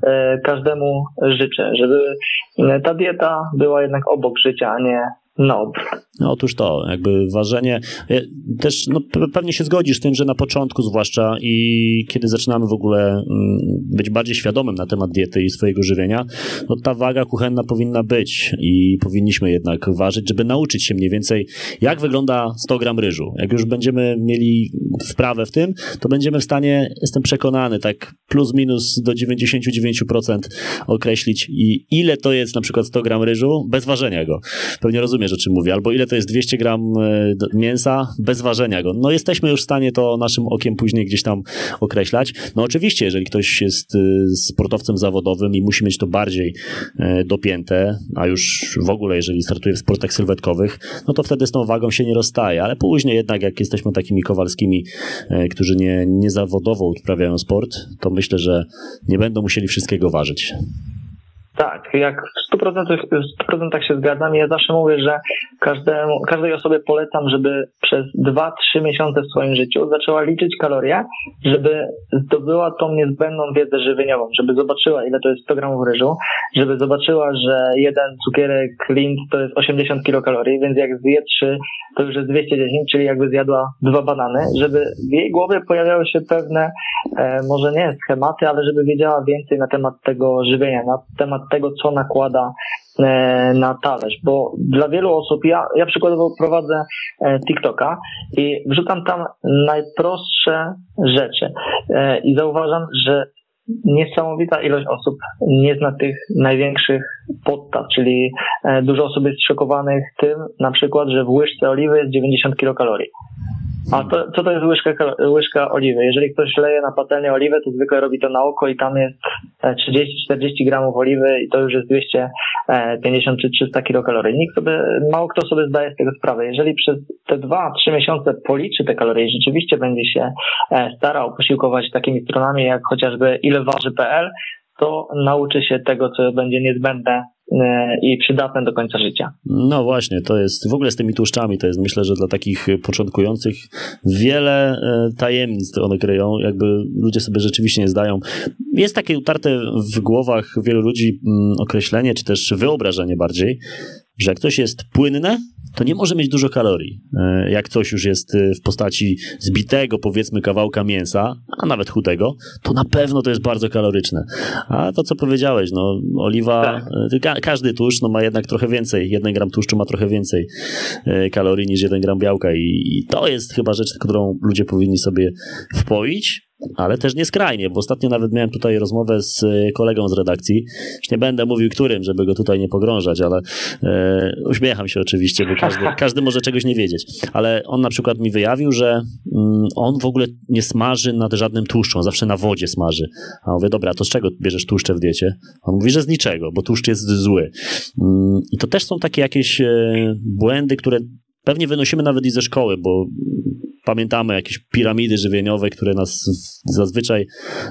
e, każdemu życzę, żeby e, ta dieta była jednak obok życia, a nie no. no. Otóż to, jakby ważenie. E, też no, pewnie się zgodzisz z tym, że na początku, zwłaszcza i kiedy zaczynamy w ogóle mm, być bardziej świadomym na temat diety i swojego żywienia, no ta waga kuchenna powinna być i powinniśmy jednak ważyć, żeby nauczyć się mniej więcej, jak wygląda 100 gram ryżu. Jak już będziemy mieli wprawę w tym, to będziemy w stanie, jestem przekonany, tak plus minus do 99% określić i ile to jest na przykład 100 gram ryżu bez ważenia go. Pewnie rozumiesz, o czym mówię, albo ile to jest 200 gram e, mięsa bez ważenia go. No jesteśmy już w stanie to naszym okiem później gdzieś tam określać. No oczywiście, jeżeli ktoś jest e, sportowcem zawodowym i musi mieć to bardziej e, dopięte, a już w ogóle jeżeli startuje w sportach sylwetkowych, no to wtedy z tą wagą się nie rozstaje, ale później jednak jak jesteśmy takimi kowalskimi, którzy nie, nie zawodowo uprawiają sport, to myślę, że nie będą musieli wszystkiego ważyć. Tak, jak w 100%, w 100% się zgadzam. Ja zawsze mówię, że każdemu, każdej osobie polecam, żeby przez 2-3 miesiące w swoim życiu zaczęła liczyć kalorie, żeby zdobyła tą niezbędną wiedzę żywieniową, żeby zobaczyła, ile to jest 100 gramów ryżu, żeby zobaczyła, że jeden cukierek Lind to jest 80 kilokalorii, więc jak zje 3, to już jest 210, czyli jakby zjadła dwa banany, żeby w jej głowie pojawiały się pewne, e, może nie schematy, ale żeby wiedziała więcej na temat tego żywienia, na temat tego, co nakłada e, na talerz, bo dla wielu osób, ja, ja przykładowo prowadzę e, TikToka i wrzucam tam najprostsze rzeczy e, i zauważam, że niesamowita ilość osób nie zna tych największych podstaw, czyli dużo osób jest szokowanych tym na przykład, że w łyżce oliwy jest 90 kilokalorii. A to, co to jest łyżka, łyżka oliwy? Jeżeli ktoś leje na patelnię oliwę, to zwykle robi to na oko i tam jest 30-40 e, gramów oliwy i to już jest 250 czy 300 kilokalorii. Nikt sobie, mało kto sobie zdaje z tego sprawę. Jeżeli przez te 2-3 miesiące policzy te kalorie i rzeczywiście będzie się e, starał posiłkować takimi stronami jak chociażby ileważy.pl, to nauczy się tego, co będzie niezbędne E, i przydatne do końca życia. No właśnie, to jest w ogóle z tymi tłuszczami, to jest myślę, że dla takich początkujących wiele e, tajemnic one kryją, jakby ludzie sobie rzeczywiście nie zdają. Jest takie utarte w głowach wielu ludzi mm, określenie, czy też wyobrażenie bardziej, że jak coś jest płynne, to nie może mieć dużo kalorii. E, jak coś już jest e, w postaci zbitego, powiedzmy, kawałka mięsa, a nawet chudego, to na pewno to jest bardzo kaloryczne. A to, co powiedziałeś, no, oliwa, tak. E, ka każdy tłuszcz no, ma jednak trochę więcej. Jeden gram tłuszczu ma trochę więcej kalorii niż jeden gram białka i, i to jest chyba rzecz, którą ludzie powinni sobie wpoić ale też nie skrajnie, bo ostatnio nawet miałem tutaj rozmowę z e, kolegą z redakcji. Już nie będę mówił którym, żeby go tutaj nie pogrążać, ale e, uśmiecham się oczywiście, bo każdy, każdy może czegoś nie wiedzieć. Ale on na przykład mi wyjawił, że mm, on w ogóle nie smaży nad żadnym tłuszczem, zawsze na wodzie smaży. A mówię, dobra, to z czego bierzesz tłuszcze w diecie? On mówi, że z niczego, bo tłuszcz jest zły. Mm, I to też są takie jakieś e, błędy, które pewnie wynosimy nawet i ze szkoły, bo pamiętamy jakieś piramidy żywieniowe, które nas zazwyczaj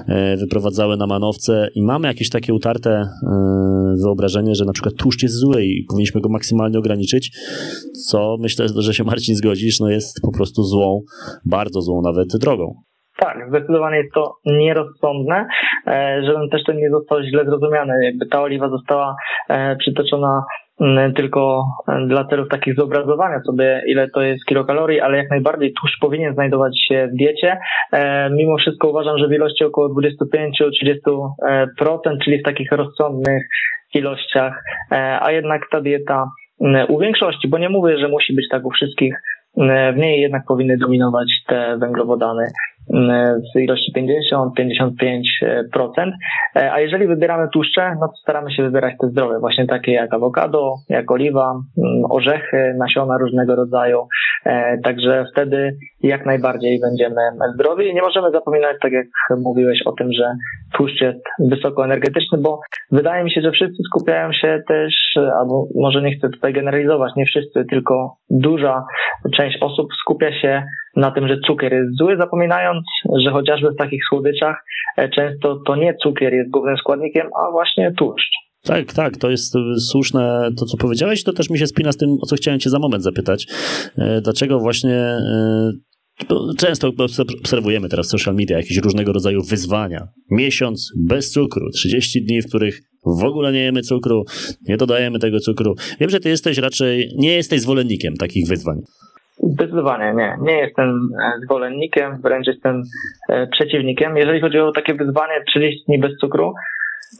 e, wyprowadzały na manowce i mamy jakieś takie utarte e, wyobrażenie, że na przykład tłuszcz jest zły i powinniśmy go maksymalnie ograniczyć, co myślę, że się Marcin zgodzisz, no jest po prostu złą, bardzo złą nawet drogą. Tak, zdecydowanie jest to nierozsądne, e, żebym też to nie został źle zrozumiany. Jakby ta oliwa została przytoczona tylko e, dla celów takich zobrazowania sobie, ile to jest kilokalorii, ale jak najbardziej tłuszcz powinien znajdować się w diecie. E, mimo wszystko uważam, że w ilości około 25-30%, czyli w takich rozsądnych ilościach, e, a jednak ta dieta mm, u większości, bo nie mówię, że musi być tak u wszystkich, w niej jednak powinny dominować te węglowodany w ilości 50-55%. E, a jeżeli wybieramy tłuszcze, no to staramy się wybierać te zdrowe, właśnie takie jak awokado, jak oliwa, orzechy, nasiona różnego rodzaju. E, także wtedy jak najbardziej będziemy zdrowi nie możemy zapominać, tak jak mówiłeś o tym, że tłuszcz jest wysoko energetyczny, bo wydaje mi się, że wszyscy skupiają się też, albo może nie chcę tutaj generalizować, nie wszyscy, tylko duża część osób skupia się na tym, że cukier jest zły, zapominając, że chociażby w takich słodyczach e, często to nie cukier jest głównym składnikiem, a właśnie tłuszcz. Tak, tak, to jest słuszne to, co powiedziałeś. To też mi się spina z tym, o co chciałem Cię za moment zapytać. E, dlaczego właśnie e, Często obserwujemy teraz w social media jakieś różnego rodzaju wyzwania. Miesiąc bez cukru, 30 dni, w których w ogóle nie jemy cukru, nie dodajemy tego cukru. Wiem, że ty jesteś raczej, nie jesteś zwolennikiem takich wyzwań. Zdecydowanie nie. Nie jestem e, zwolennikiem, wręcz jestem e, przeciwnikiem. Jeżeli chodzi o takie wyzwanie 30 dni bez cukru,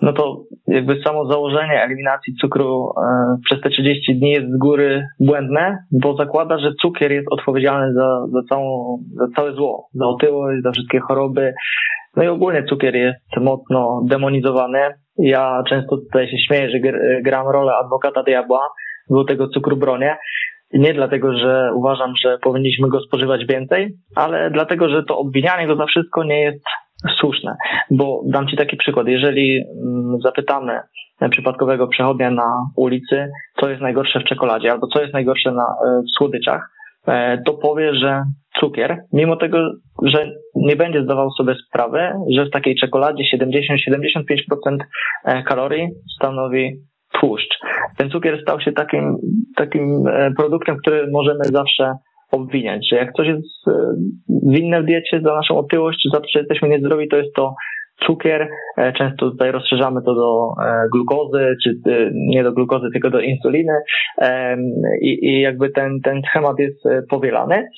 no to jakby samo założenie eliminacji cukru e, przez te 30 dni jest z góry błędne, bo zakłada, że cukier jest odpowiedzialny za, za, całą, za całe zło, za otyłość, za wszystkie choroby. No i ogólnie cukier jest mocno demonizowany. Ja często tutaj się śmieję, że gram rolę adwokata diabła, bo tego cukru bronię. Nie dlatego, że uważam, że powinniśmy go spożywać więcej, ale dlatego, że to obwinianie go za wszystko nie jest słuszne. Bo dam Ci taki przykład. Jeżeli mm, zapytamy przypadkowego przechodnia na ulicy, co jest najgorsze w czekoladzie, albo co jest najgorsze na, e, w słodyczach, e, to powie, że cukier, mimo tego, że nie będzie zdawał sobie sprawy, że w takiej czekoladzie 70-75% e, kalorii stanowi tłuszcz. Ten cukier stał się takim, takim produktem, który możemy zawsze obwiniać, że jak coś jest e, winne w diecie za naszą otyłość, za to, że jesteśmy niezdrowi, to jest to cukier. E, często tutaj rozszerzamy to do e, glukozy, czy nie do glukozy, tylko do insuliny i, i jakby ten, ten schemat jest powielany.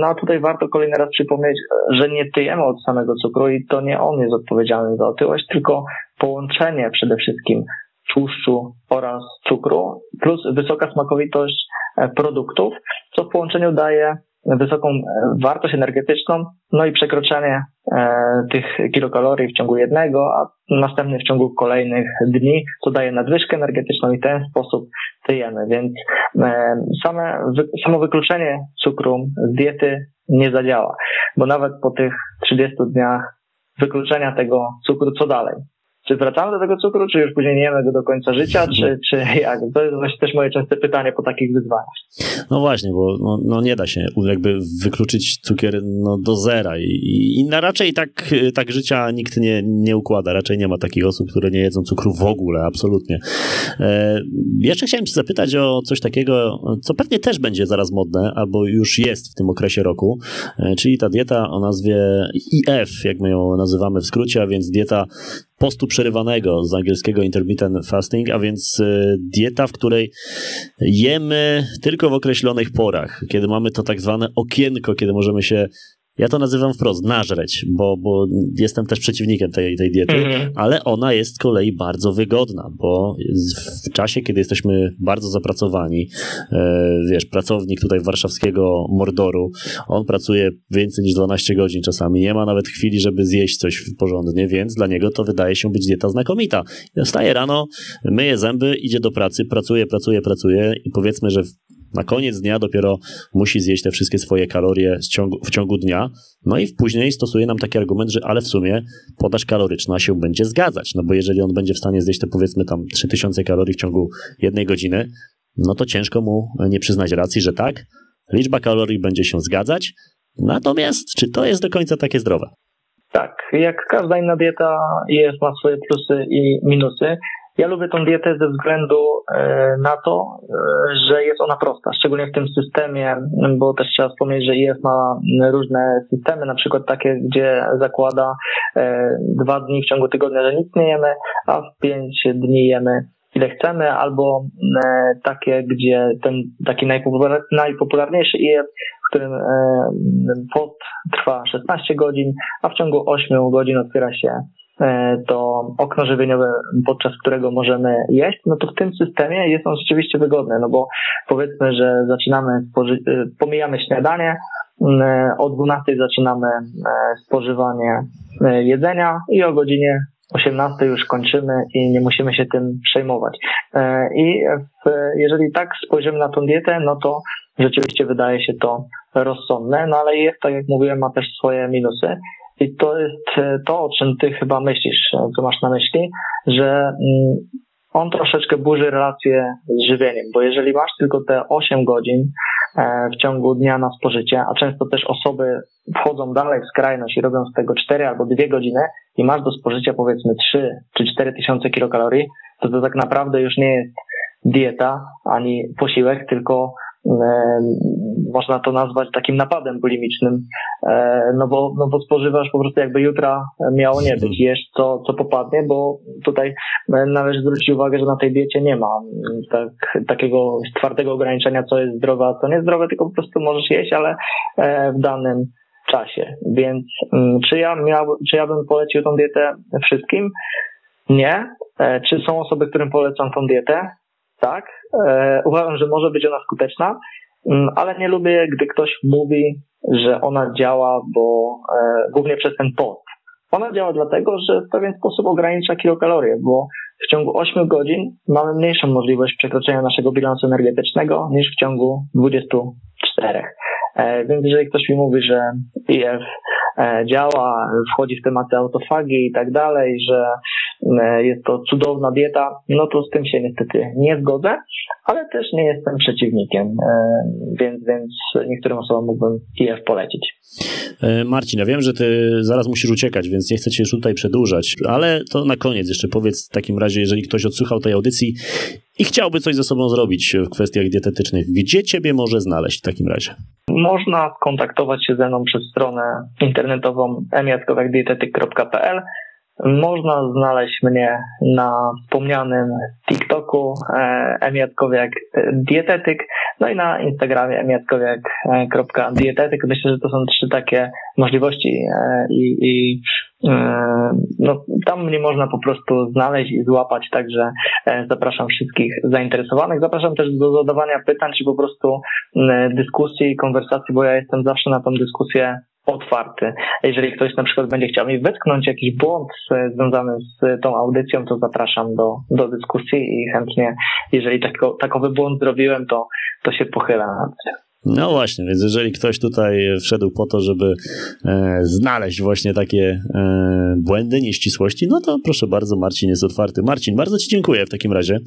No a tutaj warto kolejny raz przypomnieć, że nie tyjemy od samego cukru i to nie on jest odpowiedzialny za otyłość, tylko połączenie przede wszystkim tłuszczu oraz cukru, plus wysoka smakowitość e, produktów, co w połączeniu daje wysoką e, wartość energetyczną, no i przekroczenie e, tych kilokalorii w ciągu jednego, a następny w ciągu kolejnych dni, co daje nadwyżkę energetyczną i w ten sposób tyjemy. Więc same, samo wykluczenie cukru z diety nie zadziała, bo nawet po tych 30 dniach wykluczenia tego cukru, co dalej? Czy wracamy do tego cukru, czy już później nie jemy go do końca życia, czy, czy jak? To jest właśnie też moje częste pytanie po takich wyzwaniach. No właśnie, bo no, no nie da się jakby wykluczyć cukier no, do zera i, i na raczej tak, tak życia nikt nie, nie układa. Raczej nie ma takich osób, które nie jedzą cukru w ogóle, absolutnie. E, jeszcze chciałem cię zapytać o coś takiego, co pewnie też będzie zaraz modne, albo już jest w tym okresie roku, e, czyli ta dieta o nazwie IF, jak my ją nazywamy w skrócie, a więc dieta postu przerywanego z angielskiego intermittent fasting, a więc e, dieta, w której jemy tylko w określonych porach, kiedy mamy to tak zwane okienko, kiedy możemy się ja to nazywam wprost nażreć, bo, bo jestem też przeciwnikiem tej, tej diety, mm-hmm. ale ona jest z kolei bardzo wygodna, bo w czasie, kiedy jesteśmy bardzo zapracowani, e, wiesz, pracownik tutaj warszawskiego Mordoru, on pracuje więcej niż 12 godzin czasami, nie ma nawet chwili, żeby zjeść coś porządnie, więc dla niego to wydaje się być dieta znakomita. Wstaje rano, myje zęby, idzie do pracy, pracuje, pracuje, pracuje i powiedzmy, że na koniec dnia dopiero musi zjeść te wszystkie swoje kalorie ciągu, w ciągu dnia. No i później stosuje nam taki argument, że ale w sumie podaż kaloryczna się będzie zgadzać. No bo jeżeli on będzie w stanie zjeść te powiedzmy tam 3000 kalorii w ciągu jednej godziny, no to ciężko mu nie przyznać racji, że tak, liczba kalorii będzie się zgadzać. Natomiast czy to jest do końca takie zdrowe? Tak, jak każda inna dieta jest, ma swoje plusy i minusy. Ja lubię tą dietę ze względu e, na to, e, że jest ona prosta, szczególnie w tym systemie, bo też trzeba wspomnieć, że IF ma różne systemy, na przykład takie, gdzie zakłada e, dwa dni w ciągu tygodnia, że nic nie jemy, a w pięć dni jemy ile chcemy, albo takie, gdzie ten taki najpopularniejszy IF, w którym post trwa 16 godzin, a w ciągu 8 godzin otwiera się to okno żywieniowe, podczas którego możemy jeść, no to w tym systemie jest on rzeczywiście wygodny, no bo powiedzmy, że zaczynamy, e, pomijamy śniadanie, e, o 12 zaczynamy spożywanie jedzenia i o godzinie 18 już kończymy i nie musimy się tym przejmować. I w, jeżeli tak spojrzymy na tą dietę, no to rzeczywiście wydaje się to rozsądne, no ale jest, tak jak mówiłem, ma też swoje minusy. I to jest e, to, o czym ty chyba myślisz, e, co masz na myśli, że mm, on troszeczkę burzy relacje z żywieniem, bo jeżeli masz tylko te 8 godzin e, w ciągu dnia na spożycie, a często też osoby wchodzą dalej w skrajność i robią z tego 4 albo 2 godziny i masz do spożycia powiedzmy 3 czy 4 tysiące kilokalorii, to to tak naprawdę już nie jest dieta ani posiłek, tylko można to nazwać takim napadem bulimicznym, no bo, no bo spożywasz po prostu jakby jutra miało nie być, jesz co, co popadnie, bo tutaj należy zwrócić uwagę, że na tej diecie nie ma tak, takiego twardego ograniczenia, co jest zdrowe, a co niezdrowe, tylko po prostu możesz jeść, ale w danym czasie. Więc mm, czy ja, miał, czy ja bym polecił tą dietę wszystkim? Nie. E, czy są osoby, którym polecam tą dietę? Tak. Uważam, że może być ona skuteczna. Mm, ale nie lubię, gdy ktoś mówi, że ona działa, bo e, głównie przez ten post. Ona działa dlatego, że w pewien sposób ogranicza kilokalorie, bo w ciągu 8 godzin mamy mniejszą możliwość przekroczenia naszego bilansu energetycznego niż w ciągu 24. E, więc jeżeli ktoś mi mówi, że IF e, działa, wchodzi w tematy autofagii i tak dalej, że e, jest to cudowna dieta, no to z tym się niestety nie zgodzę, ale też nie jestem przeciwnikiem, więc, więc niektórym osobom mógłbym IF polecić. Marcin, ja wiem, że ty zaraz musisz uciekać, więc nie chcę cię już tutaj przedłużać, ale to na koniec jeszcze powiedz w takim razie, jeżeli ktoś odsłuchał tej audycji i chciałby coś ze sobą zrobić w kwestiach dietetycznych, gdzie ciebie może znaleźć w takim razie? Można skontaktować się ze mną przez stronę internetową emiatkowakdietetyk.pl można znaleźć mnie na wspomnianym TikToku e, emiatkowiak dietetyk, no i na Instagramie emiatkowiak.dietetyk. Myślę, że to są trzy takie możliwości e, i, i e, no, tam mnie można po prostu znaleźć i złapać, także zapraszam wszystkich zainteresowanych. Zapraszam też do zadawania pytań, czy po prostu dyskusji, konwersacji, bo ja jestem zawsze na tą dyskusję otwarty. Jeżeli ktoś na przykład będzie chciał mi wytknąć jakiś błąd związany z tą audycją, to zapraszam do, do dyskusji i chętnie, jeżeli tako, takowy błąd zrobiłem, to, to się pochylę nad tym. No właśnie, więc jeżeli ktoś tutaj wszedł po to, żeby e, znaleźć właśnie takie e, błędy, nieścisłości, no to proszę bardzo, Marcin jest otwarty. Marcin, bardzo Ci dziękuję w takim razie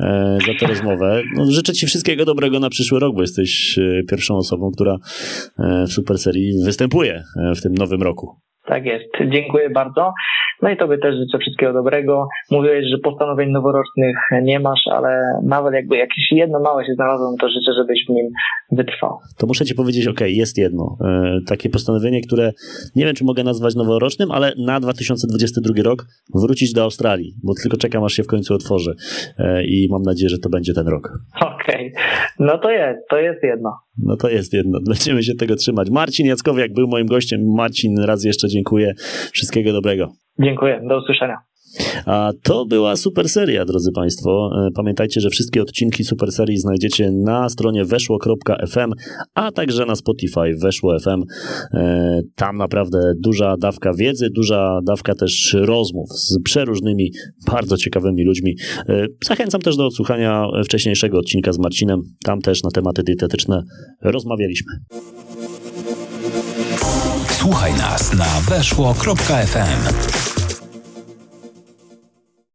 e, za tę rozmowę. No, życzę Ci wszystkiego dobrego na przyszły rok, bo jesteś e, pierwszą osobą, która e, w Super Serii występuje e, w tym nowym roku. Tak jest. Dziękuję bardzo. No i Tobie też życzę wszystkiego dobrego. Mówiłeś, że postanowień noworocznych nie masz, ale nawet jakby jakieś jedno małe się znalazło, to życzę, żebyś w nim wytrwał. To muszę Ci powiedzieć, ok, jest jedno. E, takie postanowienie, które nie wiem, czy mogę nazwać noworocznym, ale na 2022 rok wrócić do Australii, bo tylko czekam, aż się w końcu otworzy e, i mam nadzieję, że to będzie ten rok. Okej, okay. no to jest, to jest jedno. No to jest jedno. Będziemy się tego trzymać. Marcin Jackowiak był moim gościem. Marcin, raz jeszcze dziękuję. Wszystkiego dobrego. Dziękuję. Do usłyszenia. A to była super seria, drodzy Państwo. E, pamiętajcie, że wszystkie odcinki super serii znajdziecie na stronie weszło.fm, a także na Spotify weszło FM. E, tam naprawdę duża dawka wiedzy, duża dawka też rozmów z przeróżnymi, bardzo ciekawymi ludźmi. E, zachęcam też do odsłuchania wcześniejszego odcinka z Marcinem. Tam też na tematy dietetyczne rozmawialiśmy. Słuchaj nas na weszło.fm.